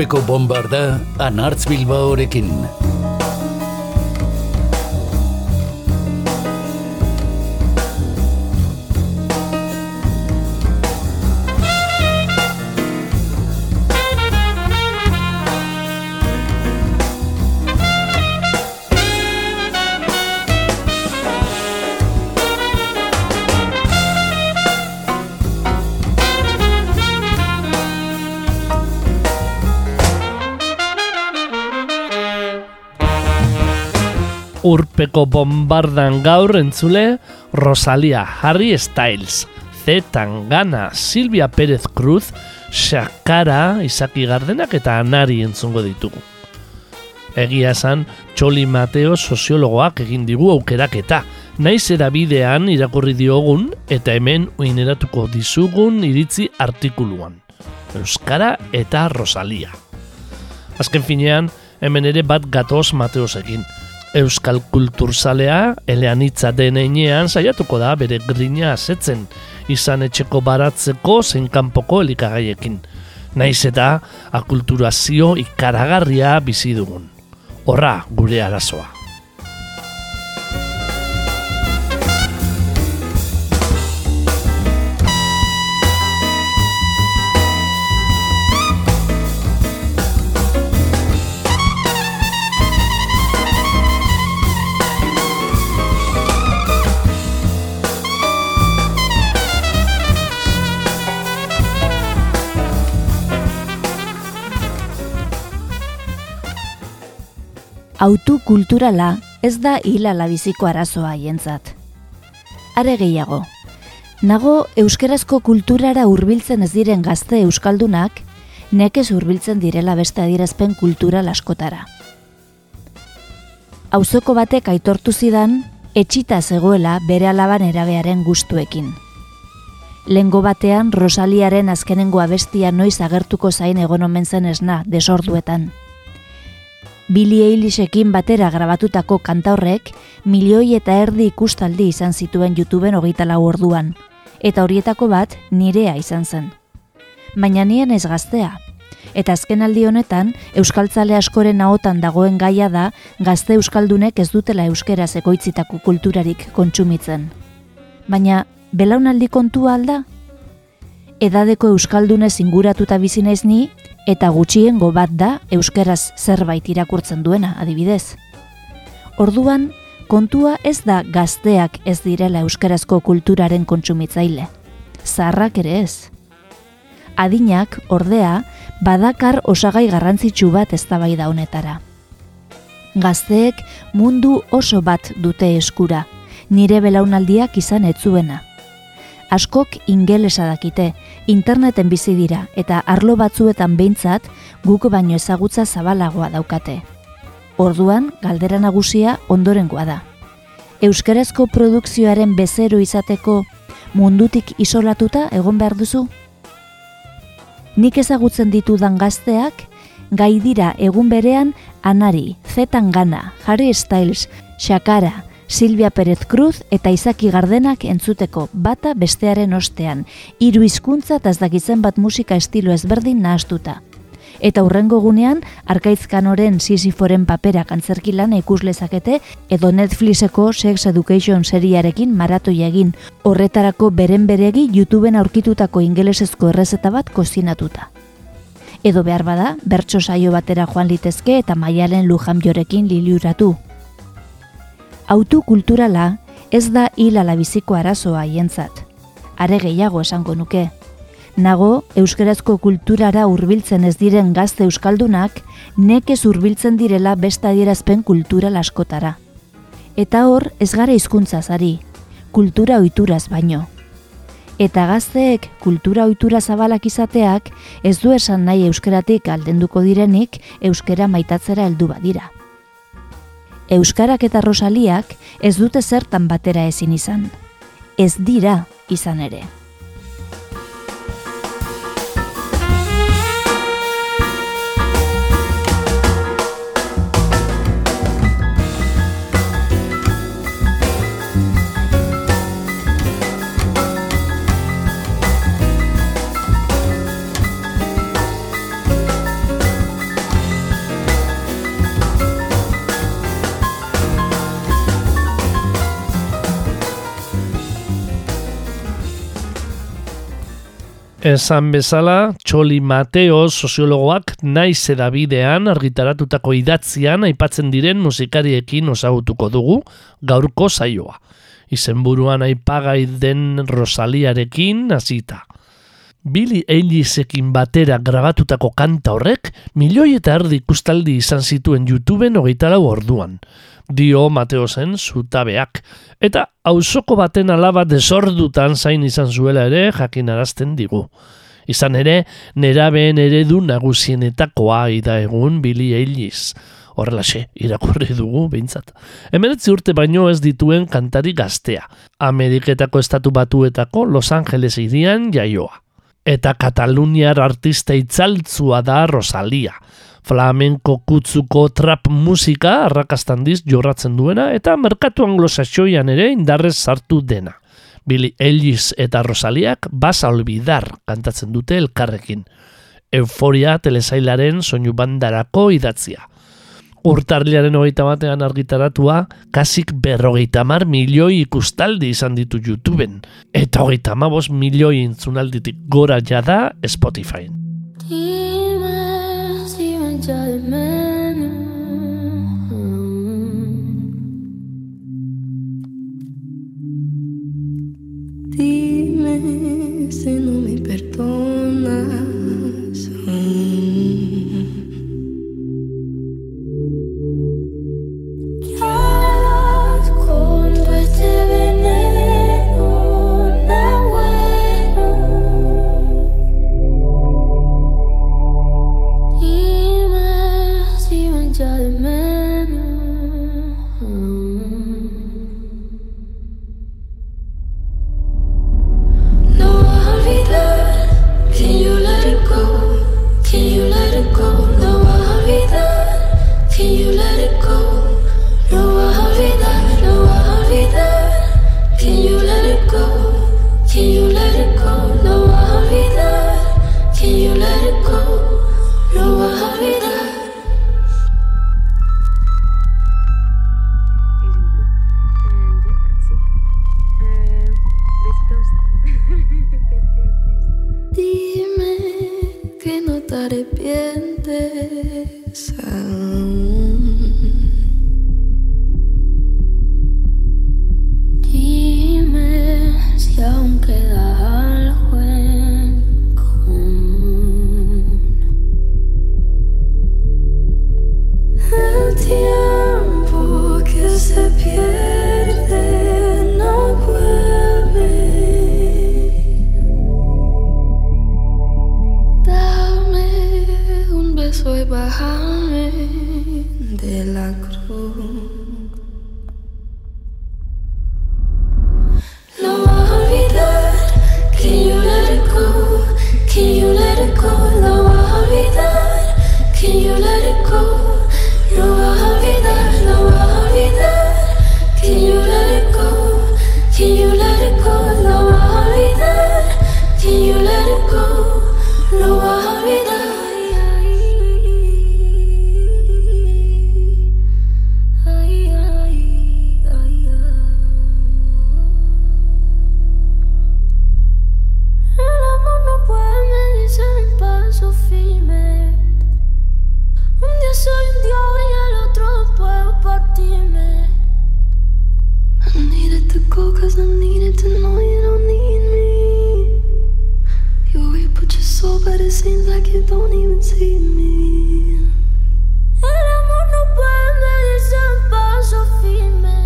urpeko bombarda anartz bilbaorekin. Urpeko bombardan gaur entzule Rosalia Harry Styles, Z Tangana, Silvia Pérez Cruz, Shakara, Isaki Gardenak eta Anari entzungo ditugu. Egia esan, Txoli Mateo soziologoak egin digu aukeraketa, naiz erabidean irakurri diogun eta hemen uineratuko dizugun iritzi artikuluan. Euskara eta Rosalia. Azken finean, hemen ere bat gatoz Mateosekin. Euskal kulturzalea eleanitza denean saiatuko da bere grina asetzen, izan etxeko baratzeko zein kanpoko elikagaiekin. Naiz eta akulturazio ikaragarria bizi dugun. Horra gure arazoa. Autu kulturala ez da hilala biziko arazoa hientzat. Are gehiago, nago euskerazko kulturara hurbiltzen ez diren gazte euskaldunak, nekez hurbiltzen direla beste adierazpen kultural askotara. Auzoko batek aitortu zidan, etxita zegoela bere alaban erabearen gustuekin. Lengo batean Rosaliaren azkenengo abestia noiz agertuko zain egonomen zen esna desorduetan. Billy Eilishekin batera grabatutako kantaurrek milioi eta erdi ikustaldi izan zituen YouTubeen hogeita lau orduan, eta horietako bat nirea izan zen. Baina nien ez gaztea, eta azken aldi honetan Euskaltzale askoren ahotan dagoen gaia da gazte Euskaldunek ez dutela Euskera zekoitzitako kulturarik kontsumitzen. Baina, belaunaldi kontua alda? Edadeko Euskaldunez inguratuta bizi naiz ni, eta gutxiengo bat da euskeraz zerbait irakurtzen duena, adibidez. Orduan, kontua ez da gazteak ez direla euskarazko kulturaren kontsumitzaile. Zaharrak ere ez. Adinak, ordea, badakar osagai garrantzitsu bat eztabaida honetara. Gazteek mundu oso bat dute eskura, nire belaunaldiak izan etzuena askok ingelesa dakite, interneten bizi dira eta arlo batzuetan behintzat guk baino ezagutza zabalagoa daukate. Orduan, galdera nagusia ondorengoa da. Euskerazko produkzioaren bezero izateko mundutik isolatuta egon behar duzu? Nik ezagutzen ditudan gazteak, gai dira egun berean Anari, Zetan Gana, Harry Styles, Shakara, Silvia Perez Cruz eta Izaki Gardenak entzuteko bata bestearen ostean, hiru hizkuntza eta ezdakitzen bat musika estilo ezberdin nahastuta. Eta hurrengo gunean, arkaitzkanoren Sisiforen papera kantzerki lan ikuslezakete edo Netflixeko Sex Education seriarekin maratu egin, horretarako beren beregi YouTubeen aurkitutako ingelesezko errezeta bat kozinatuta. Edo behar bada, bertso saio batera joan litezke eta maialen lujan jorekin liliuratu autu kulturala ez da hil biziko arazoa hientzat. Are gehiago esango nuke. Nago, euskerazko kulturara hurbiltzen ez diren gazte euskaldunak, nekez hurbiltzen direla beste adierazpen kultural askotara. Eta hor, ez gara hizkuntza zari, kultura oituraz baino. Eta gazteek kultura ohitura zabalak izateak ez du esan nahi euskeratik aldenduko direnik euskera maitatzera heldu badira. Euskarak eta Rosaliak ez dute zertan batera ezin izan. Ez dira izan ere. Esan bezala, Txoli Mateo soziologoak naiz edabidean argitaratutako idatzian aipatzen diren musikariekin osagutuko dugu gaurko saioa. Izenburuan aipagai den Rosaliarekin hasita. Billy Eilisekin batera grabatutako kanta horrek milioi eta erdi ikustaldi izan zituen YouTubeen hogeita lau orduan dio Mateo zen zutabeak. Eta auzoko baten alaba desordutan zain izan zuela ere jakinarazten digu. Izan ere, nerabeen eredu nagusienetakoa ida egun Billy Eilish. Horrelaxe, irakurri dugu, behintzat. Hemeretzi urte baino ez dituen kantari gaztea. Ameriketako estatu batuetako Los Angeles irian jaioa. Eta Kataluniar artista itzaltzua da Rosalia flamenko kutzuko trap musika arrakastandiz jorratzen duena eta merkatu anglosaxoian ere indarrez sartu dena. Billy Ellis eta Rosaliak basa olbidar kantatzen dute elkarrekin. Euforia telesailaren soinu bandarako idatzia. Urtarliaren hogeita batean argitaratua, kasik berrogeita mar milioi ikustaldi izan ditu YouTubeen, eta hogeita mabos milioi intzunalditik gora jada menos. Dime si no me perdonas. but it seems like you don't even see me. El amor no puede medirse en paso firme.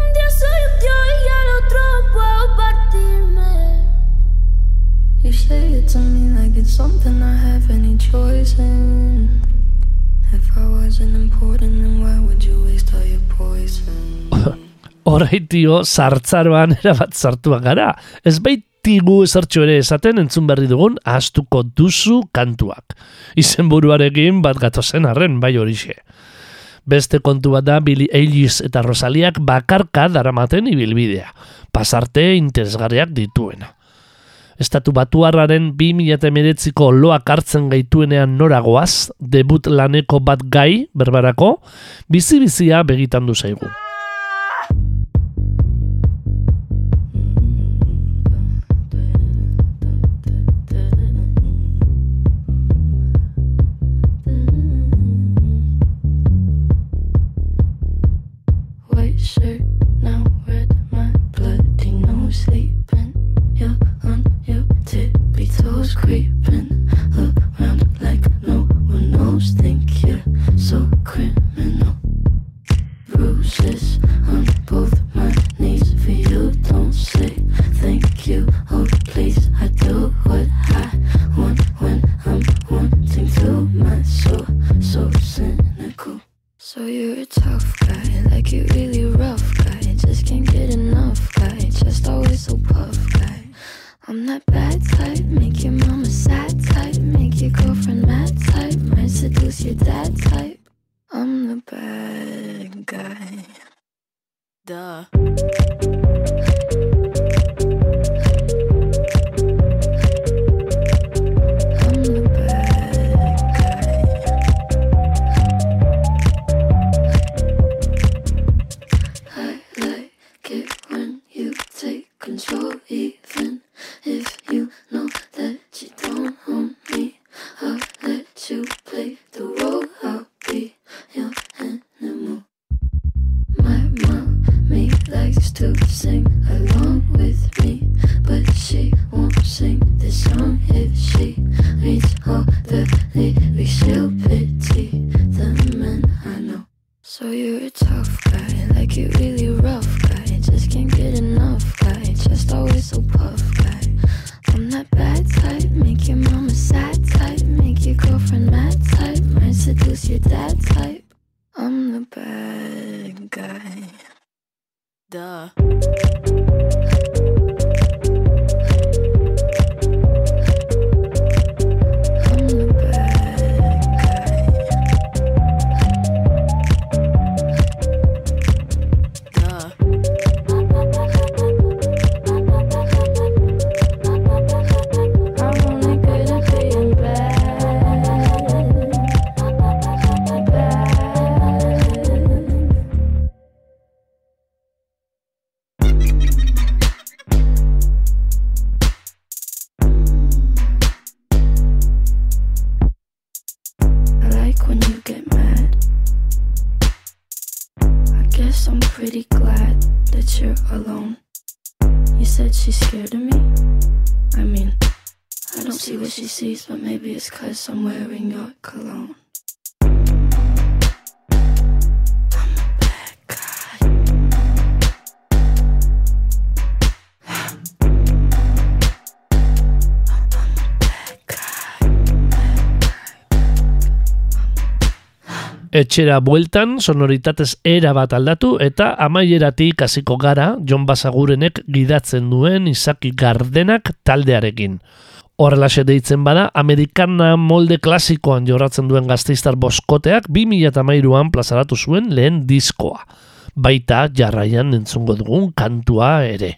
Un día soy un dios y al otro puedo partirme. You say it to me like it's something I have any choice in. If I wasn't important, then why would you waste all your poison? Horaitio sartzaroan erabat sartuak gara. Ez bait baitigu esartxo ere esaten entzun berri dugun astuko duzu kantuak. Izen buruarekin bat gatozen arren bai horixe. Beste kontu bat da Billy Eilish eta Rosaliak bakarka daramaten ibilbidea. Pasarte interesgarriak dituena. Estatu batuarraren 2008ko loak hartzen gaituenean noragoaz, debut laneko bat gai, berbarako, bizi-bizia begitan du zaigu. Bruises on both my knees for you. Don't say thank you. Oh, please. I do what I want when I'm wanting to. My soul, so cynical. So you're a tough guy, like you really rough guy. Just can't get enough guy, just always so puff guy. I'm that bad type, make your mama sad type, make your girlfriend mad type, might seduce your dad type. I'm the bad see what she sees, but maybe it's cause I'm wearing your cologne. Etxera bueltan, sonoritatez era bat aldatu eta amaieratik hasiko gara Jon Basagurenek gidatzen duen Izaki Gardenak taldearekin. Horrelaxe deitzen bada, Amerikana molde klasikoan jorratzen duen gazteiztar boskoteak 2008an plazaratu zuen lehen diskoa. Baita jarraian entzungo dugun kantua ere.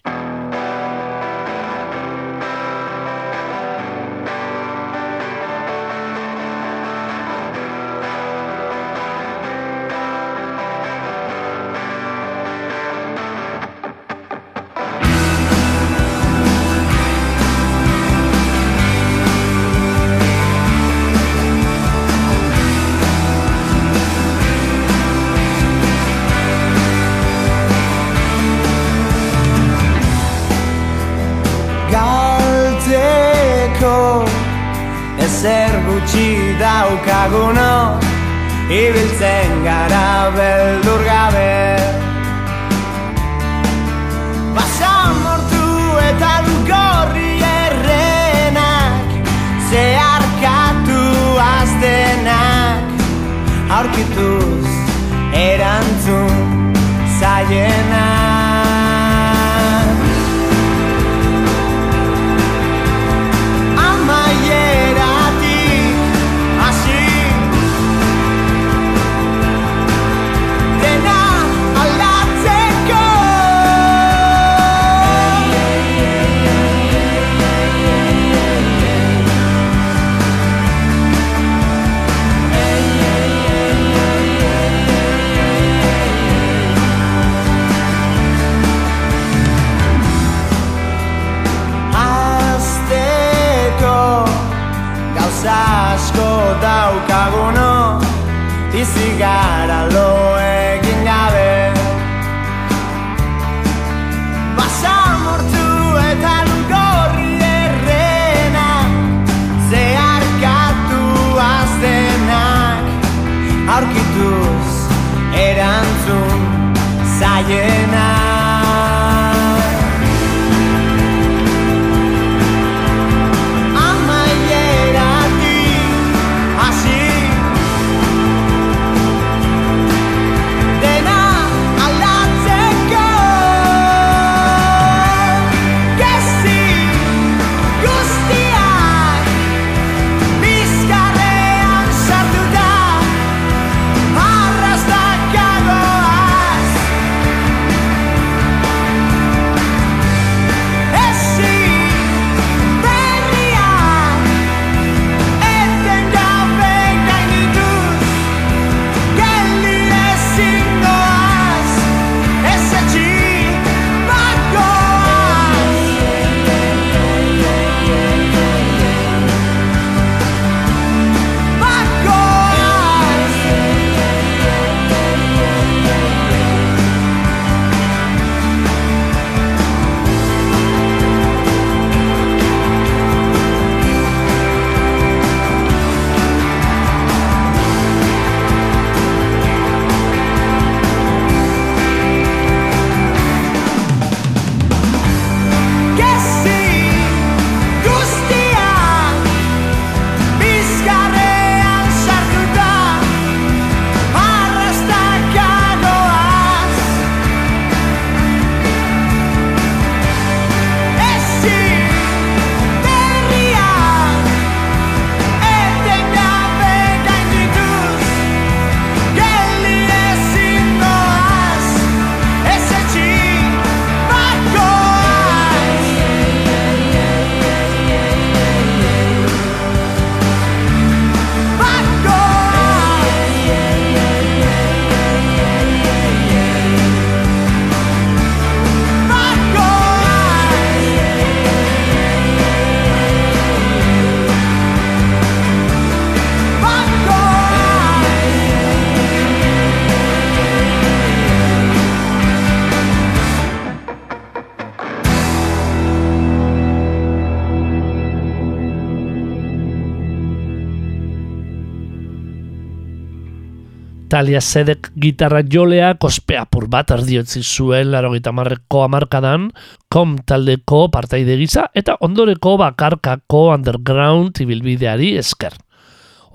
Talia Zedek gitarra jolea kospeapur bat erdiotzi zuen larogeita marreko amarkadan, kom taldeko partaide gisa eta ondoreko bakarkako underground ibilbideari esker.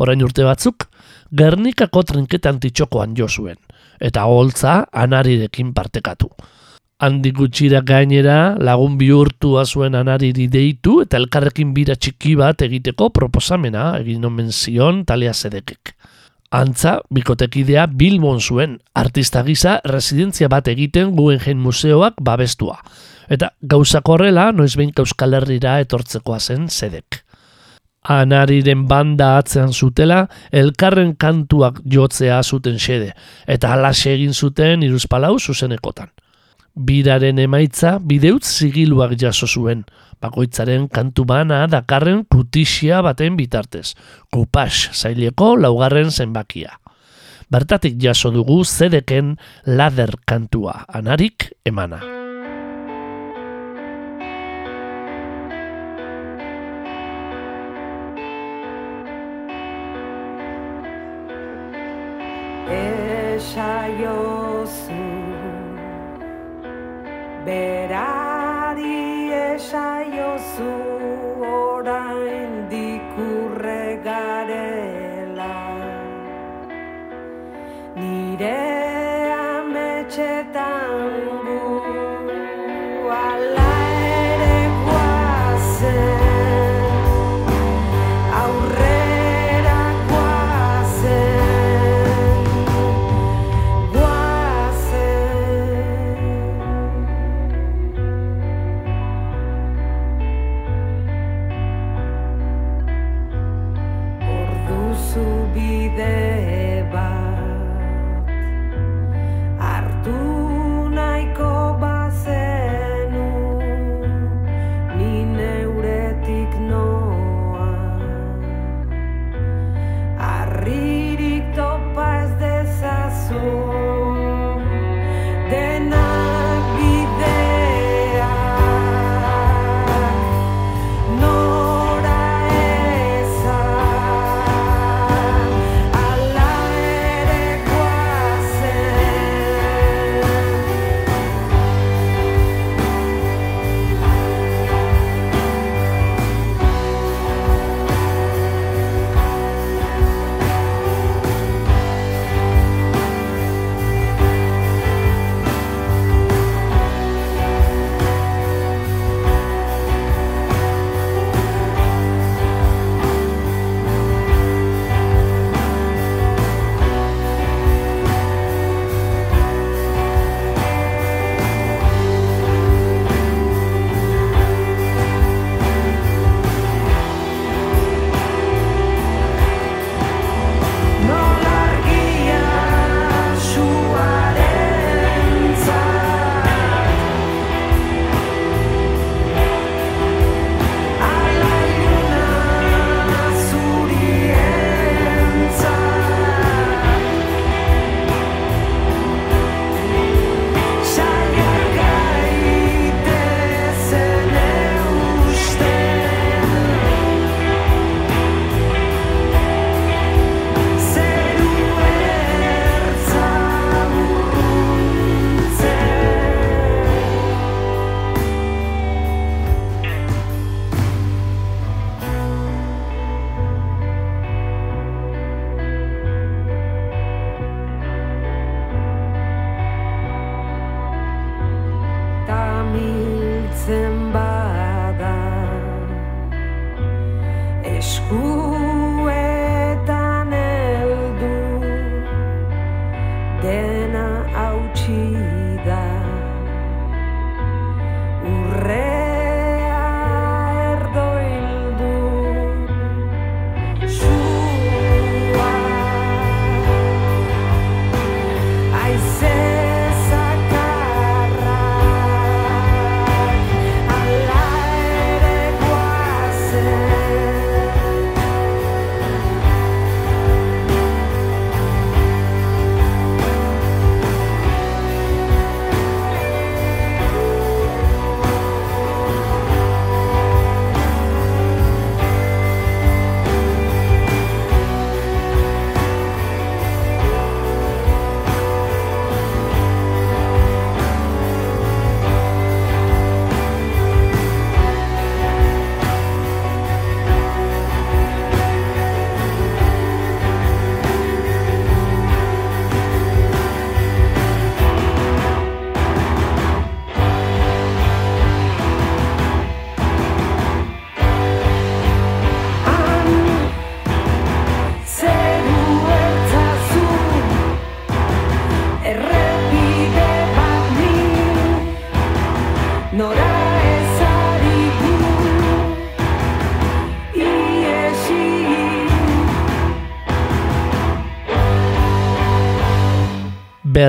Orain urte batzuk, Gernikako trinketan titxokoan jo zuen, eta holtza anarirekin partekatu. Handi gutxira gainera lagun bihurtua zuen anariri deitu eta elkarrekin bira txiki bat egiteko proposamena egin omen zion Talia Zedekek. Antza, bikotekidea Bilbon zuen, artista gisa residentzia bat egiten Guggenheim museoak babestua. Eta gauzak horrela, noizbehin Euskal Herrira etortzekoa zen zedek. Anariren banda atzean zutela, elkarren kantuak jotzea zuten xede, eta alaxe egin zuten iruzpalau zuzenekotan. Biraren emaitza bideutz zigiluak jaso zuen, bakoitzaren kantu bana dakarren kutixia baten bitartez, kupas zaileko laugarren zenbakia. Bertatik jaso dugu zedeken lader kantua, anarik emana. esaiozu Berari esaiozu orain dikurre garela. Nire ametxetan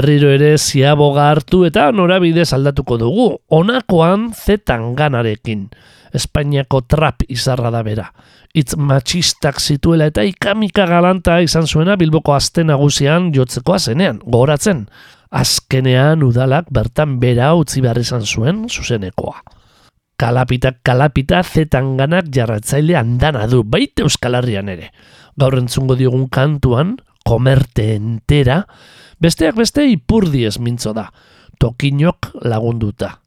Berriro ere ziaboga hartu eta norabidez aldatuko dugu. Honakoan zetan ganarekin. Espainiako trap izarra da bera. Itz matxistak zituela eta ikamika galanta izan zuena Bilboko azte nagusian jotzekoa zenean, gogoratzen. Azkenean udalak bertan bera utzi behar izan zuen zuzenekoa. Kalapita kalapita zetan ganak jarratzaile andana du, baita Euskal Herrian ere. Gaur entzungo diogun kantuan, komerte entera, besteak beste ipurdiez mintzo da, tokinok lagunduta.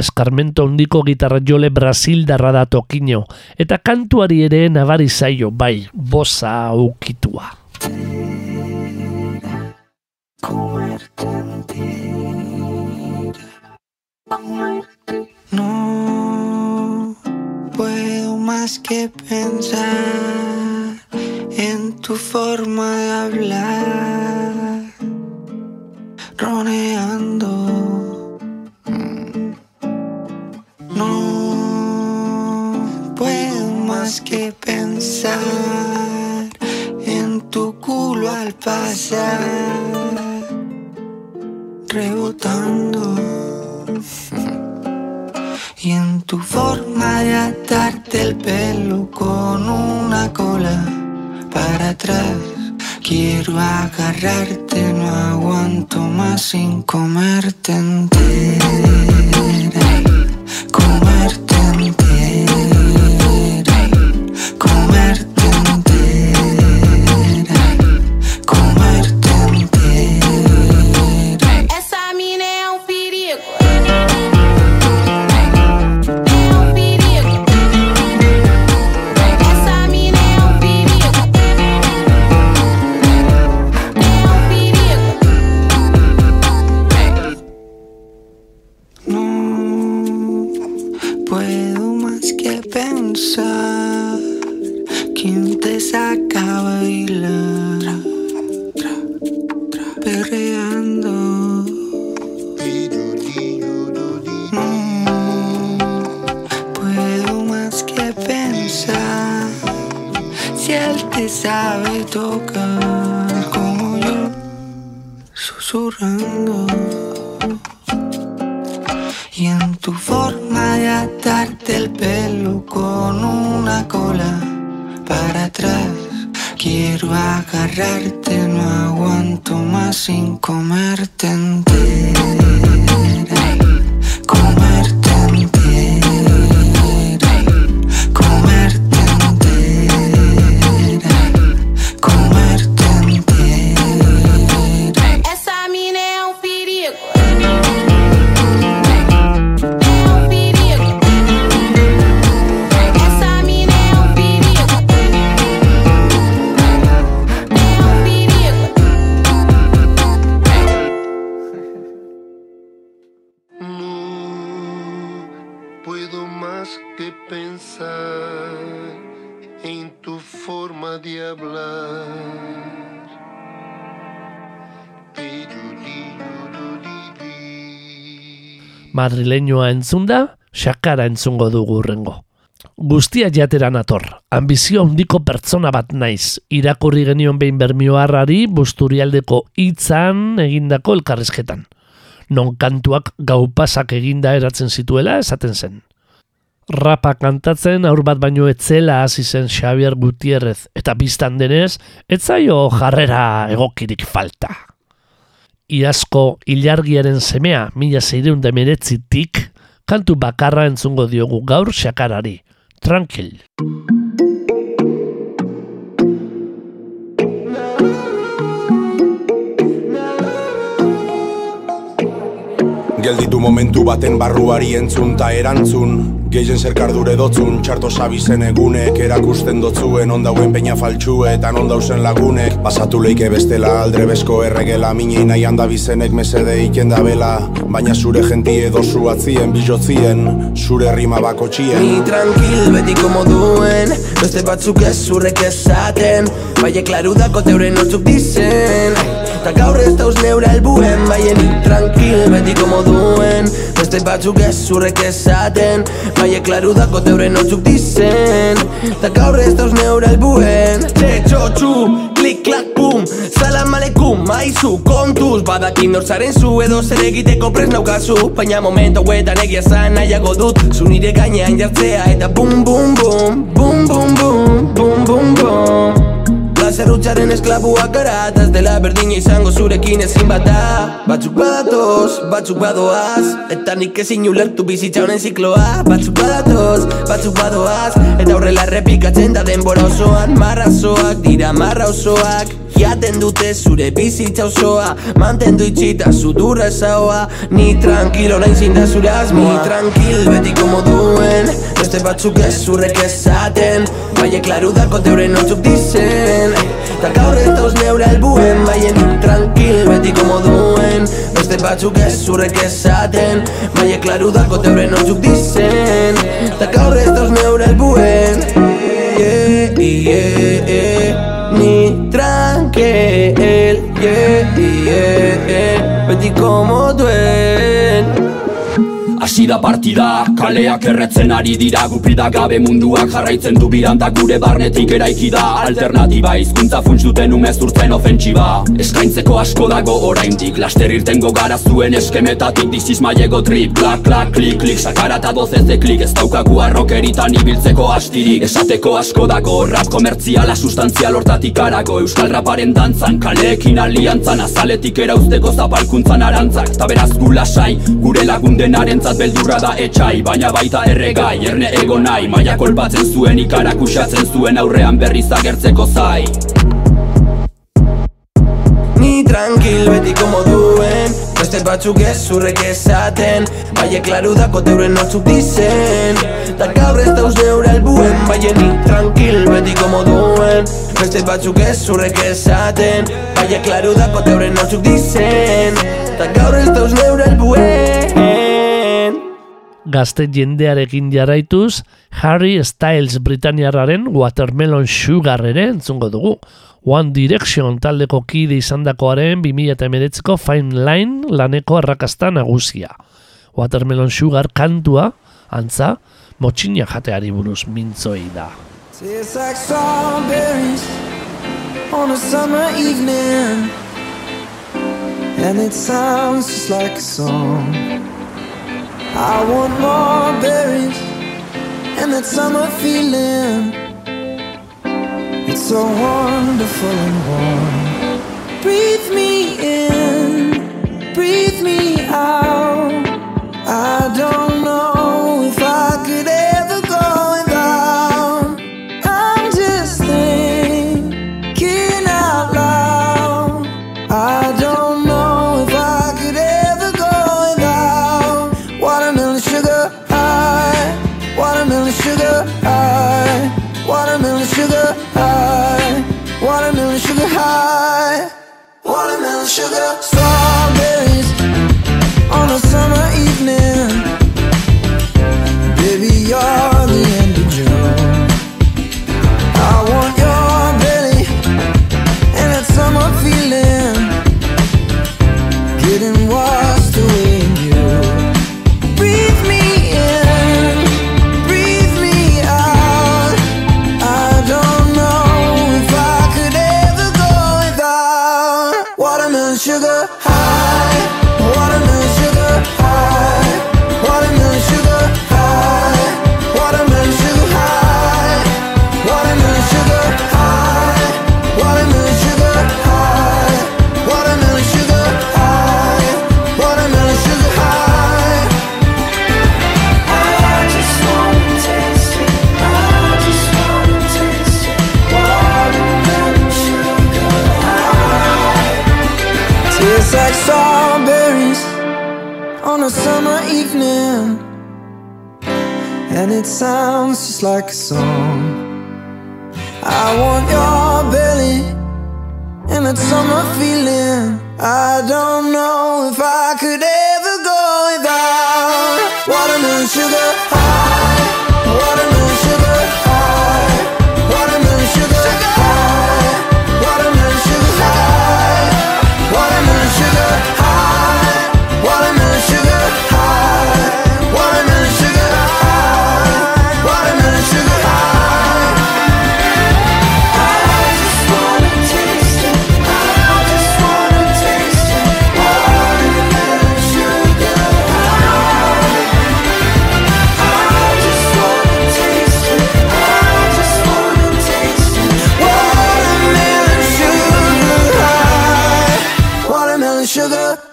Eskarmento handiko gitarra jole Brasildarra da tokino, eta kantuari ere nabari zaio, bai, boza aukitua. No puedo más que pensar en tu forma de hablar, roneando. Mm. No puedo más que pensar en tu culo al pasar, rebotando y en tu forma de atarte el pelo con una cola para atrás. Quiero agarrarte, no aguanto más sin comerte entera. Comerte si él te sabe tocar como yo, susurrando. Y en tu forma de atarte el pelo con una cola para atrás. Quiero agarrarte, no aguanto más sin comerte Madrileñoa entzunda, xakara entzungo dugu urrengo. Guztia jatera nator, ambizio handiko pertsona bat naiz, irakurri genion behin bermioarrari busturialdeko hitzan egindako elkarrizketan. Non kantuak gaupasak eginda eratzen zituela esaten zen. Rapa kantatzen aur bat baino etzela hasi zen Xavier Gutierrez eta biztan denez, etzaio jarrera egokirik falta. Iazko ilargiaren semea mila zeireun demeretzitik, kantu bakarra entzungo diogu gaur xakarari. Tranquil. Gelditu momentu baten barruari entzun ta erantzun Gehien zerkar dure dotzun, txarto sabizen egunek. Erakusten dotzuen ondauen peina faltxuetan ondauzen lagunek. Basatu leike bestela aldrebesko erregela Minei nahi handa bizenek mesede iken da bela. Baina zure gentie dozu atzien, bijotzien Zure rima bako txien. Ni tranquil betiko moduen Beste batzuk ez zurrek esaten. Baie klaru dako teuren nortzuk dizen Ta gaur ez dauz neure helbuen Baie ni tranquil betiko moduen Beste batzuk ez zurrek esaten Baie klaru dako teuren nortzuk dizen. Ta gaur ez dauz neure helbuen Txe txotxu, klik klak pum Salam aleikum, maizu, kontuz. Badakin nortzaren zu edo zer egiteko prest naukazu. Baina momentu hauetan egia zan nahiago dut Zu nire gainean jartzea. Eta bum bum bum Bum bum bum, bum bum bum Plazer utxaren esklabuak gara eta ez dela berdina izango zurekin ezin bata. Batzuk badatoz, batzuk badoaz Eta nik ezin ulertu bizitza honen zikloa. Batzuk badatoz, batzuk badoaz Eta horrela errepikatzen da denbora osoan. Marrazoak dira marra osoak Jaten dute zure bizitza osoa Mantendu itxita sudurra esaoa Ni tranquilo nahi zinda zure asmoa. Ni tranquil betiko moduen Beste batzuk ez zurrek esaten. Baie klaru dako teuren nortzuk dizen Ta gaur ez dauz neure helbuen Baie ni tranquil betiko moduen Beste batzuk ez zurrek esaten. Baie klaru dako teuren nortzuk dizen Ta gaur ez dauz neure helbuen Yeah, yeah, yeah Ni tranquil Yeah, yeah, yeah Beti como duen Hasi da partida, kaleak erretzen ari dira Gupida gabe munduak jarraitzen du biranda gure barnetik eraiki da. Alternatiba hizkuntza funts duten umezurtzen ofentsiba. Eskaintzeko asko dago oraindik Laster irtengo gara zuen eskemetatik. This is my ego trip, klak, klak, klik, klik Sakara eta dozez de klik, ez daukagu arrokeritan ibiltzeko astirik. Esateko asko dago, rap komertziala sustantzial hortatik arago Euskal raparen dantzan, kaleekin aliantzan Azaletik erauzteko zapalkuntzan arantzak. Ta beraz gu lasai, gure lagundenaren beldurra da etxai Baina baita erregai, erne ego nahi Maia kolpatzen zuen ikarak usatzen zuen aurrean berriz agertzeko zai. Ni tranquil betiko moduen Beste batzuk ez zurrek esaten. Baie klaru dako teuren nortzuk dizen Ta gaur ez dauz neure helbuen. Baie ni tranquil betiko moduen Beste batzuk ez zurrek esaten. Baie klaru dako teuren nortzuk dizen Ta gaur ez dauz neure helbuen Gazte jendearekin jarraituz, Harry Styles Britaniarraren Watermelon Sugar ere entzungo dugu. One Direction taldeko kide izandakoaren 2008ko Fine Line laneko arrakasta nagusia. Watermelon Sugar kantua, antza, motxina jateari buruz mintzoi da. Tastes like on a summer evening, and it sounds just like a song. I want more berries and that summer feeling. It's so wonderful and warm. Breathe me in, breathe me out. I don't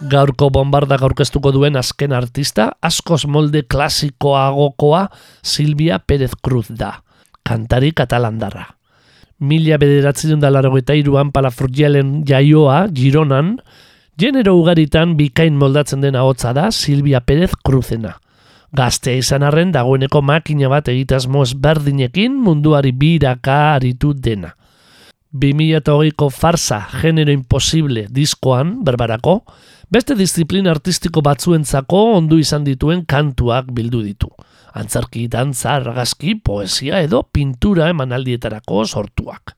Gaurko bombardak aurkeztuko duen azken artista, askoz molde klasikoagokoa Silvia Pérez Cruz da, kantari katalandarra. Mila bederatzen da eta iruan palafrugialen jaioa, Gironan, genero ugaritan bikain moldatzen den ahotsa da Silvia Pérez Cruzena. Gaztea izan arren dagoeneko makina bat egitasmo ezberdinekin munduari biraka aritu dena. 2008ko farsa genero imposible diskoan, berbarako, beste disiplina artistiko batzuentzako ondu izan dituen kantuak bildu ditu. Antzarki, dantza, argazki, poesia edo pintura emanaldietarako sortuak.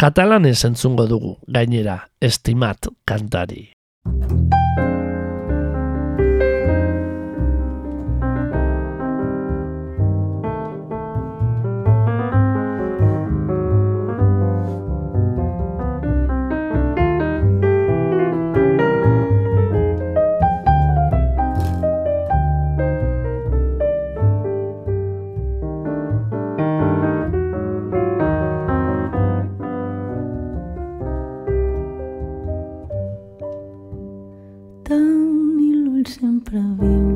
Katalanez entzungo dugu, gainera, estimat kantari. Sempre viu.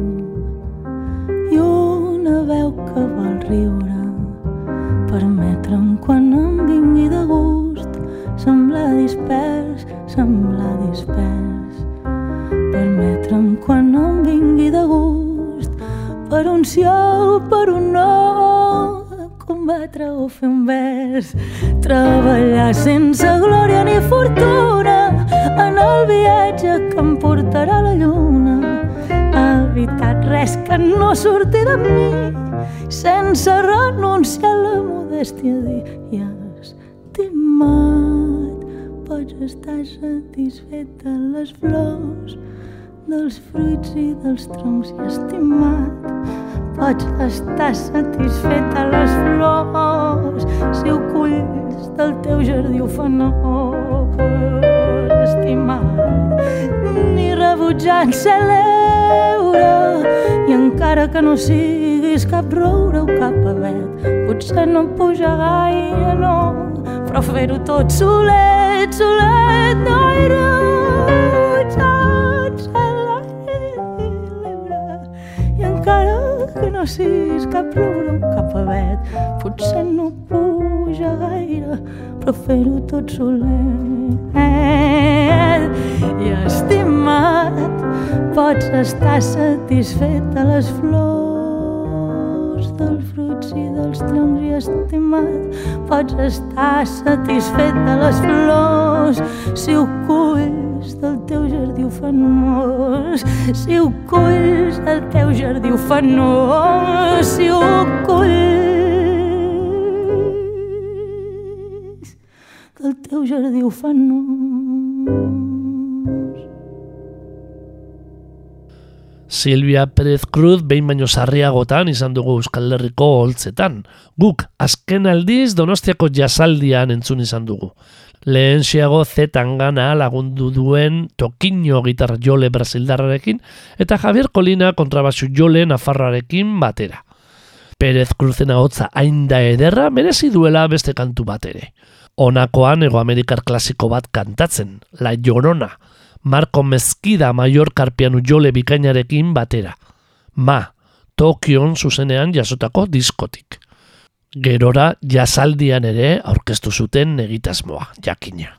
I una veu que vol riure. Permetre'm quan em vingui de gust. Semblar dispers, semblar dispers. Permetre'm quan em vingui de gust. Per un sí o per un no combatre o fer un vers. Treballar sense glòria ni fortuna en el viatge que em portarà la lluna evitat res que no surti de mi. Sense renunciar a la modèstia dir i estimat pots estar satisfet de les flors dels fruits i dels troncs i estimat pots estar satisfet a les flors. Si ho culls del teu jardí ufanós estimat ni rebutjant celebra i encara que no siguis cap roure o cap avet potser no puja gaire no però fer-ho tot solet, solet no hi i encara que no siguis cap roure o cap avet potser no puja gaire però fer-ho tot solet i estimat pots estar satisfet de les flors dels fruits i dels troncs. I estimat pots estar satisfet de les flors. Si ho culls del teu jardí ufanós si ho culls del teu jardí ufanós si ho culls del teu jardí ufanós Silvia Pérez Cruz behin baino sarriagotan izan dugu Euskal Herriko holtzetan. Guk azken aldiz Donostiako jasaldian entzun izan dugu. Lehen xiago zetangana lagundu duen Tokiño gitar jole brasildarrarekin eta Javier Kolina kontrabasu jole nafarrarekin batera. Perez Cruzen ahotza hain da ederra merezi duela beste kantu bat ere. Honakoan Ego Amerikar klasiko bat kantatzen, La Llorona, Marco Mezquida Mallorcar pianu jole bikainarekin batera. Ma, Tokion zuzenean jasotako diskotik. Gerora jasaldian ere aurkeztu zuten egitasmoa, jakina.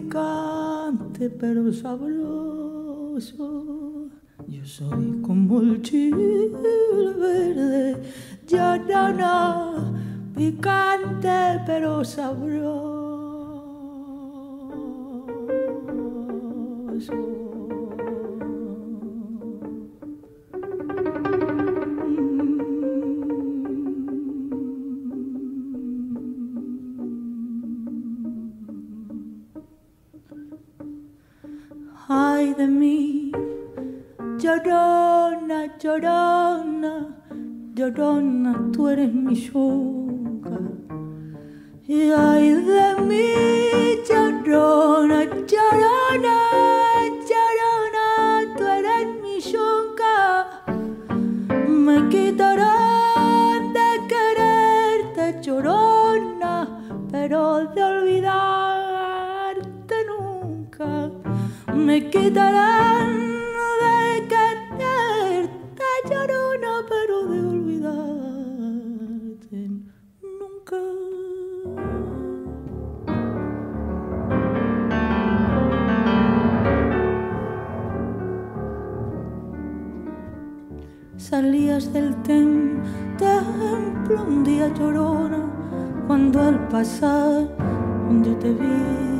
Picante pero sabroso. Yo soy como el chile verde, llorona picante pero sabroso. De mí, llorona, llorona, llorona, tú eres mi yuca. Y ay de mí, llorona, llorona, Me quitarán de quererte, llorona, pero de olvidarte nunca. Salías del tem- templo un día llorona cuando al pasar yo te vi.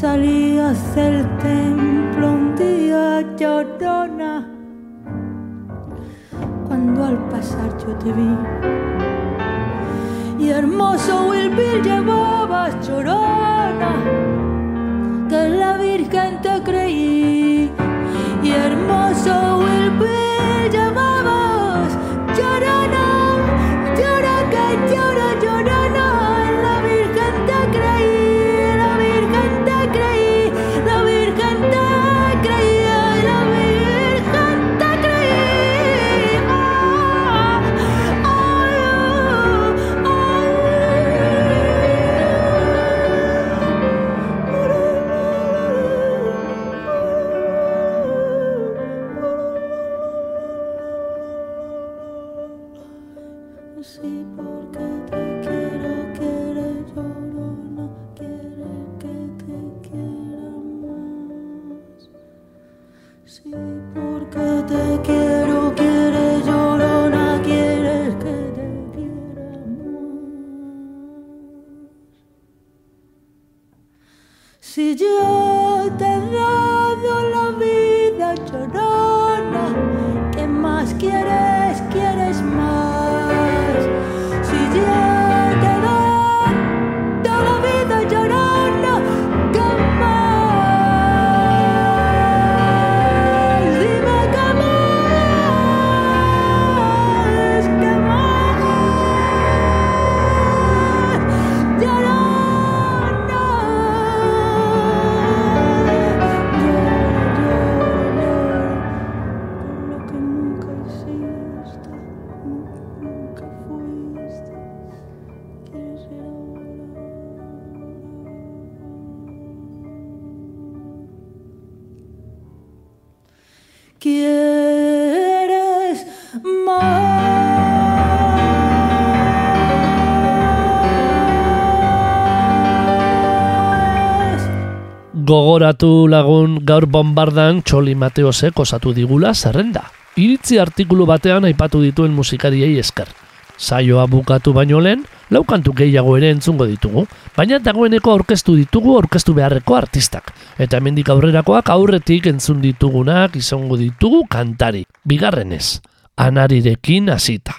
Salías del templo un día llorona cuando al pasar yo te vi. Y hermoso Wilbil llevabas llorona, Gogoratu lagun gaur bombardan Txoli Mateosek osatu digula zerrenda. Iritzi artikulu batean aipatu dituen musikariei esker. Saioa bukatu baino lehen, lau kantu gehiago ere entzungo ditugu, baina dagoeneko aurkeztu ditugu aurkeztu beharreko artistak. Eta hemendik aurrerakoak aurretik entzun ditugunak izango ditugu kantari. Bigarrenez, anarirekin hasita.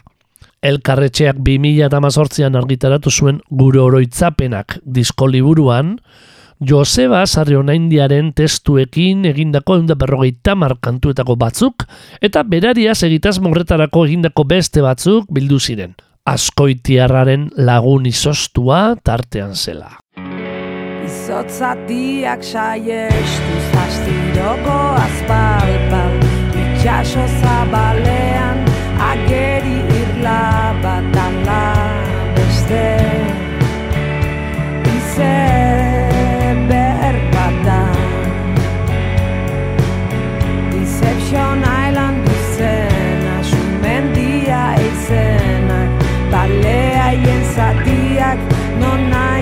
Elkarretxeak 2018an argitaratu zuen gure oroitzapenak disko liburuan, Joseba Sarrionaindiaren testuekin egindako eunda berrogeita kantuetako batzuk, eta berariaz egitaz morretarako egindako beste batzuk bildu ziren. Askoitiarraren lagun izostua tartean zela. Izotzatiak saiestu zastiroko azpalpal Itxaso zabalean ageri irla bat ala beste Izeber Deception Island izena Sumendia izenak Baleaien zatiak Non nahi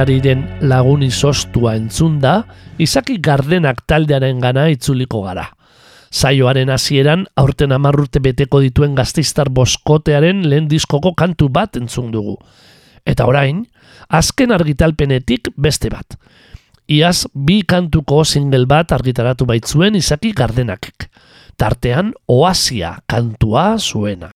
anariren lagun izostua entzunda, izaki gardenak taldearen gana itzuliko gara. Saioaren hasieran aurten amarrurte beteko dituen gazteiztar boskotearen lehen diskoko kantu bat entzun dugu. Eta orain, azken argitalpenetik beste bat. Iaz bi kantuko single bat argitaratu baitzuen izaki gardenakek. Tartean, oasia kantua zuena.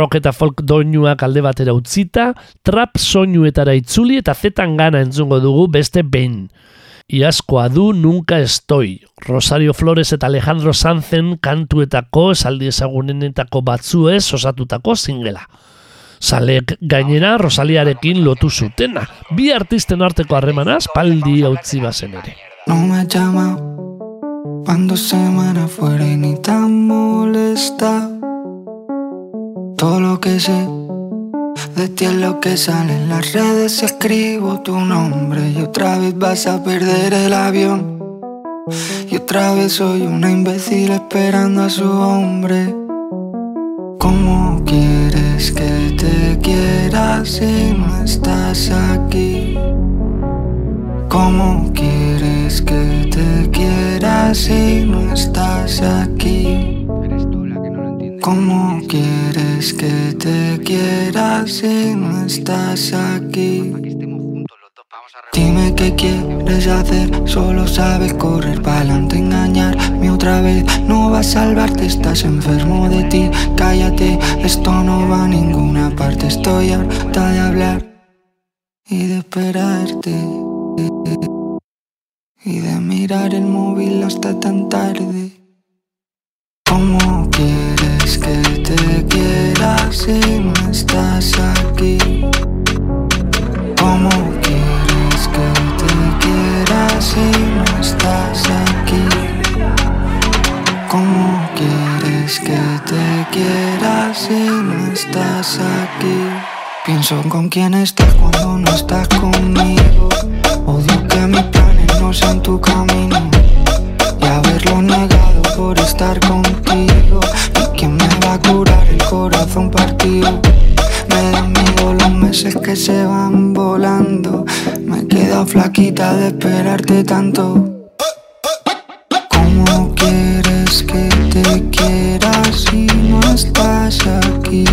Rock eta folk doinuak alde batera utzita, trap soinuetara itzuli eta zetan gana entzungo dugu beste behin. Iazkoa du Nunca Estoi. Rosario Flores eta Alejandro Sanzen kantuetako esaldi ezagunenetako batzuez osatutako zingela. Zalek gainera Rosaliarekin lotu zutena. Bi artisten arteko harremanaz paldi hautzi bazen ere. No me llama cuando semana fuera ni tan molesta. Todo lo que sé de ti es lo que sale en las redes. Escribo tu nombre y otra vez vas a perder el avión. Y otra vez soy una imbécil esperando a su hombre. ¿Cómo quieres que te quiera si no estás aquí? ¿Cómo quieres que te quiera si no estás aquí? ¿Cómo quieres que te quiera si no estás aquí? Dime qué quieres hacer, solo sabes correr para adelante, engañarme otra vez. No va a salvarte, estás enfermo de ti. Cállate, esto no va a ninguna parte. Estoy harta de hablar y de esperarte. Y de mirar el móvil hasta tan tarde. ¿Cómo quieres que te quiera si no estás aquí? ¿Cómo quieres que te quiera si no estás aquí? ¿Cómo quieres que te quiera si no estás aquí? Pienso con quién estás cuando no estás conmigo. Odio que mis planes no sean tu camino y haberlo negado por estar contigo. ¿Y quién me va a curar el corazón partido? Me dan miedo los meses que se van volando. Me he quedado flaquita de esperarte tanto. ¿Cómo quieres que te quiera si no estás aquí?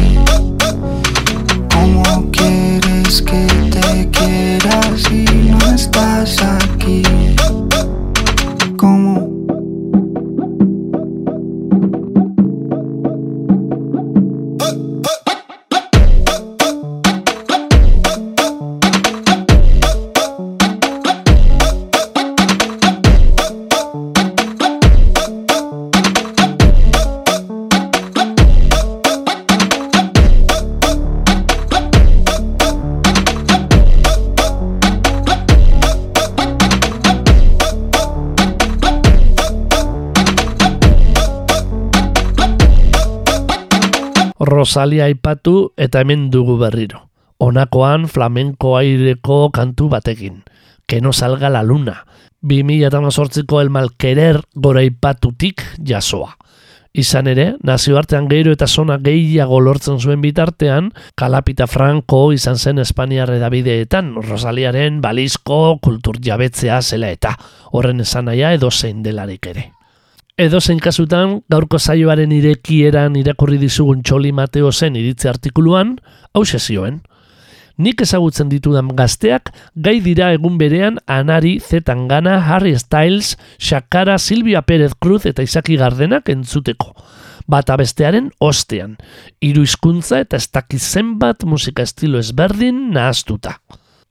Rosalia aipatu eta hemen dugu berriro. Honakoan flamenko aireko kantu batekin. Que no salga la luna. 2018ko el malquerer gora aipatutik jasoa. Izan ere, nazioartean gero eta zona gehiago lortzen zuen bitartean, Kalapita Franco izan zen Espainiar edabideetan, Rosaliaren balizko kultur jabetzea zela eta horren esan naia edo zein delarik ere. Edo zein kasutan, gaurko zaioaren irekieran irakurri dizugun txoli Mateo zen iritzi artikuluan, hau zioen. Nik ezagutzen ditudan gazteak, gai dira egun berean Anari, Zetangana, Harry Styles, Shakara, Silvia Pérez Cruz eta Isaki Gardenak entzuteko. Bata bestearen ostean, hiru hizkuntza eta ez dakiz zenbat musika estilo ezberdin nahaztuta.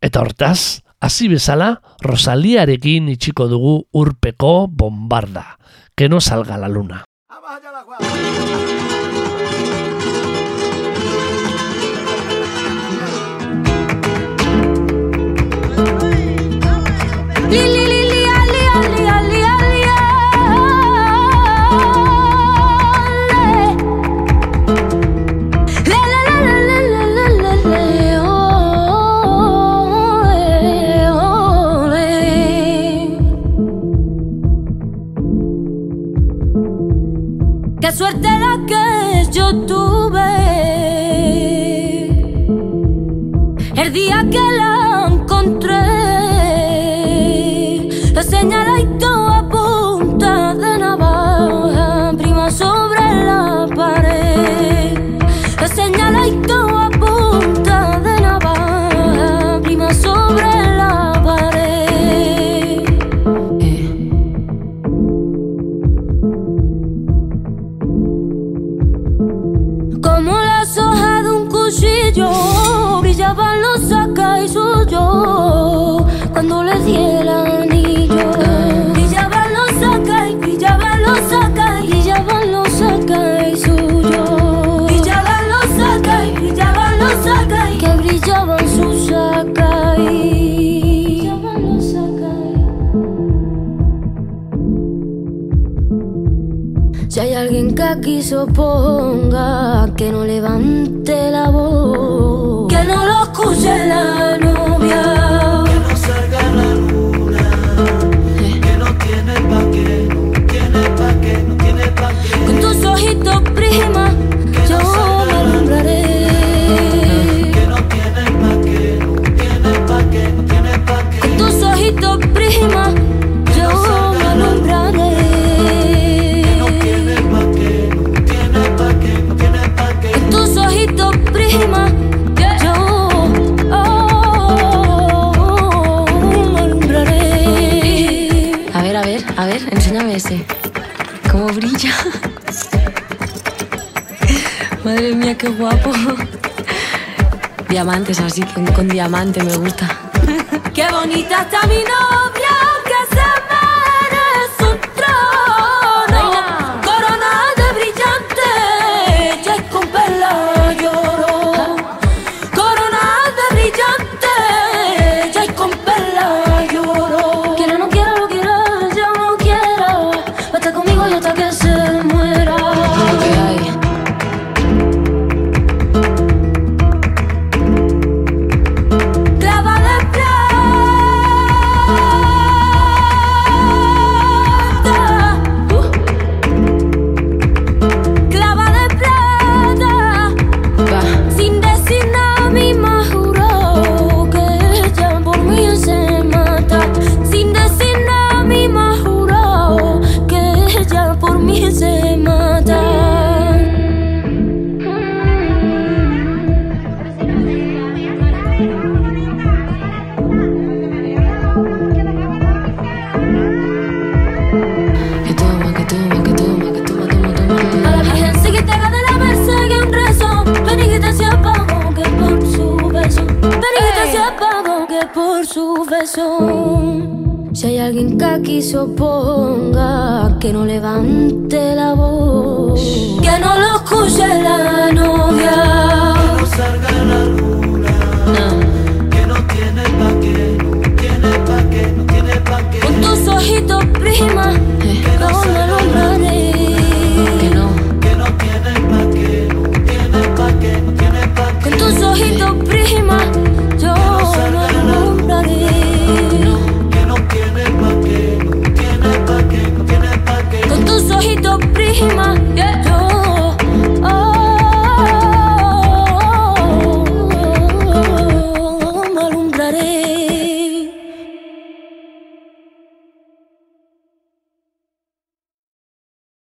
Eta hortaz, hasi bezala, Rosaliarekin itxiko dugu urpeko bombarda. Que no salga la luna. Suerte boy.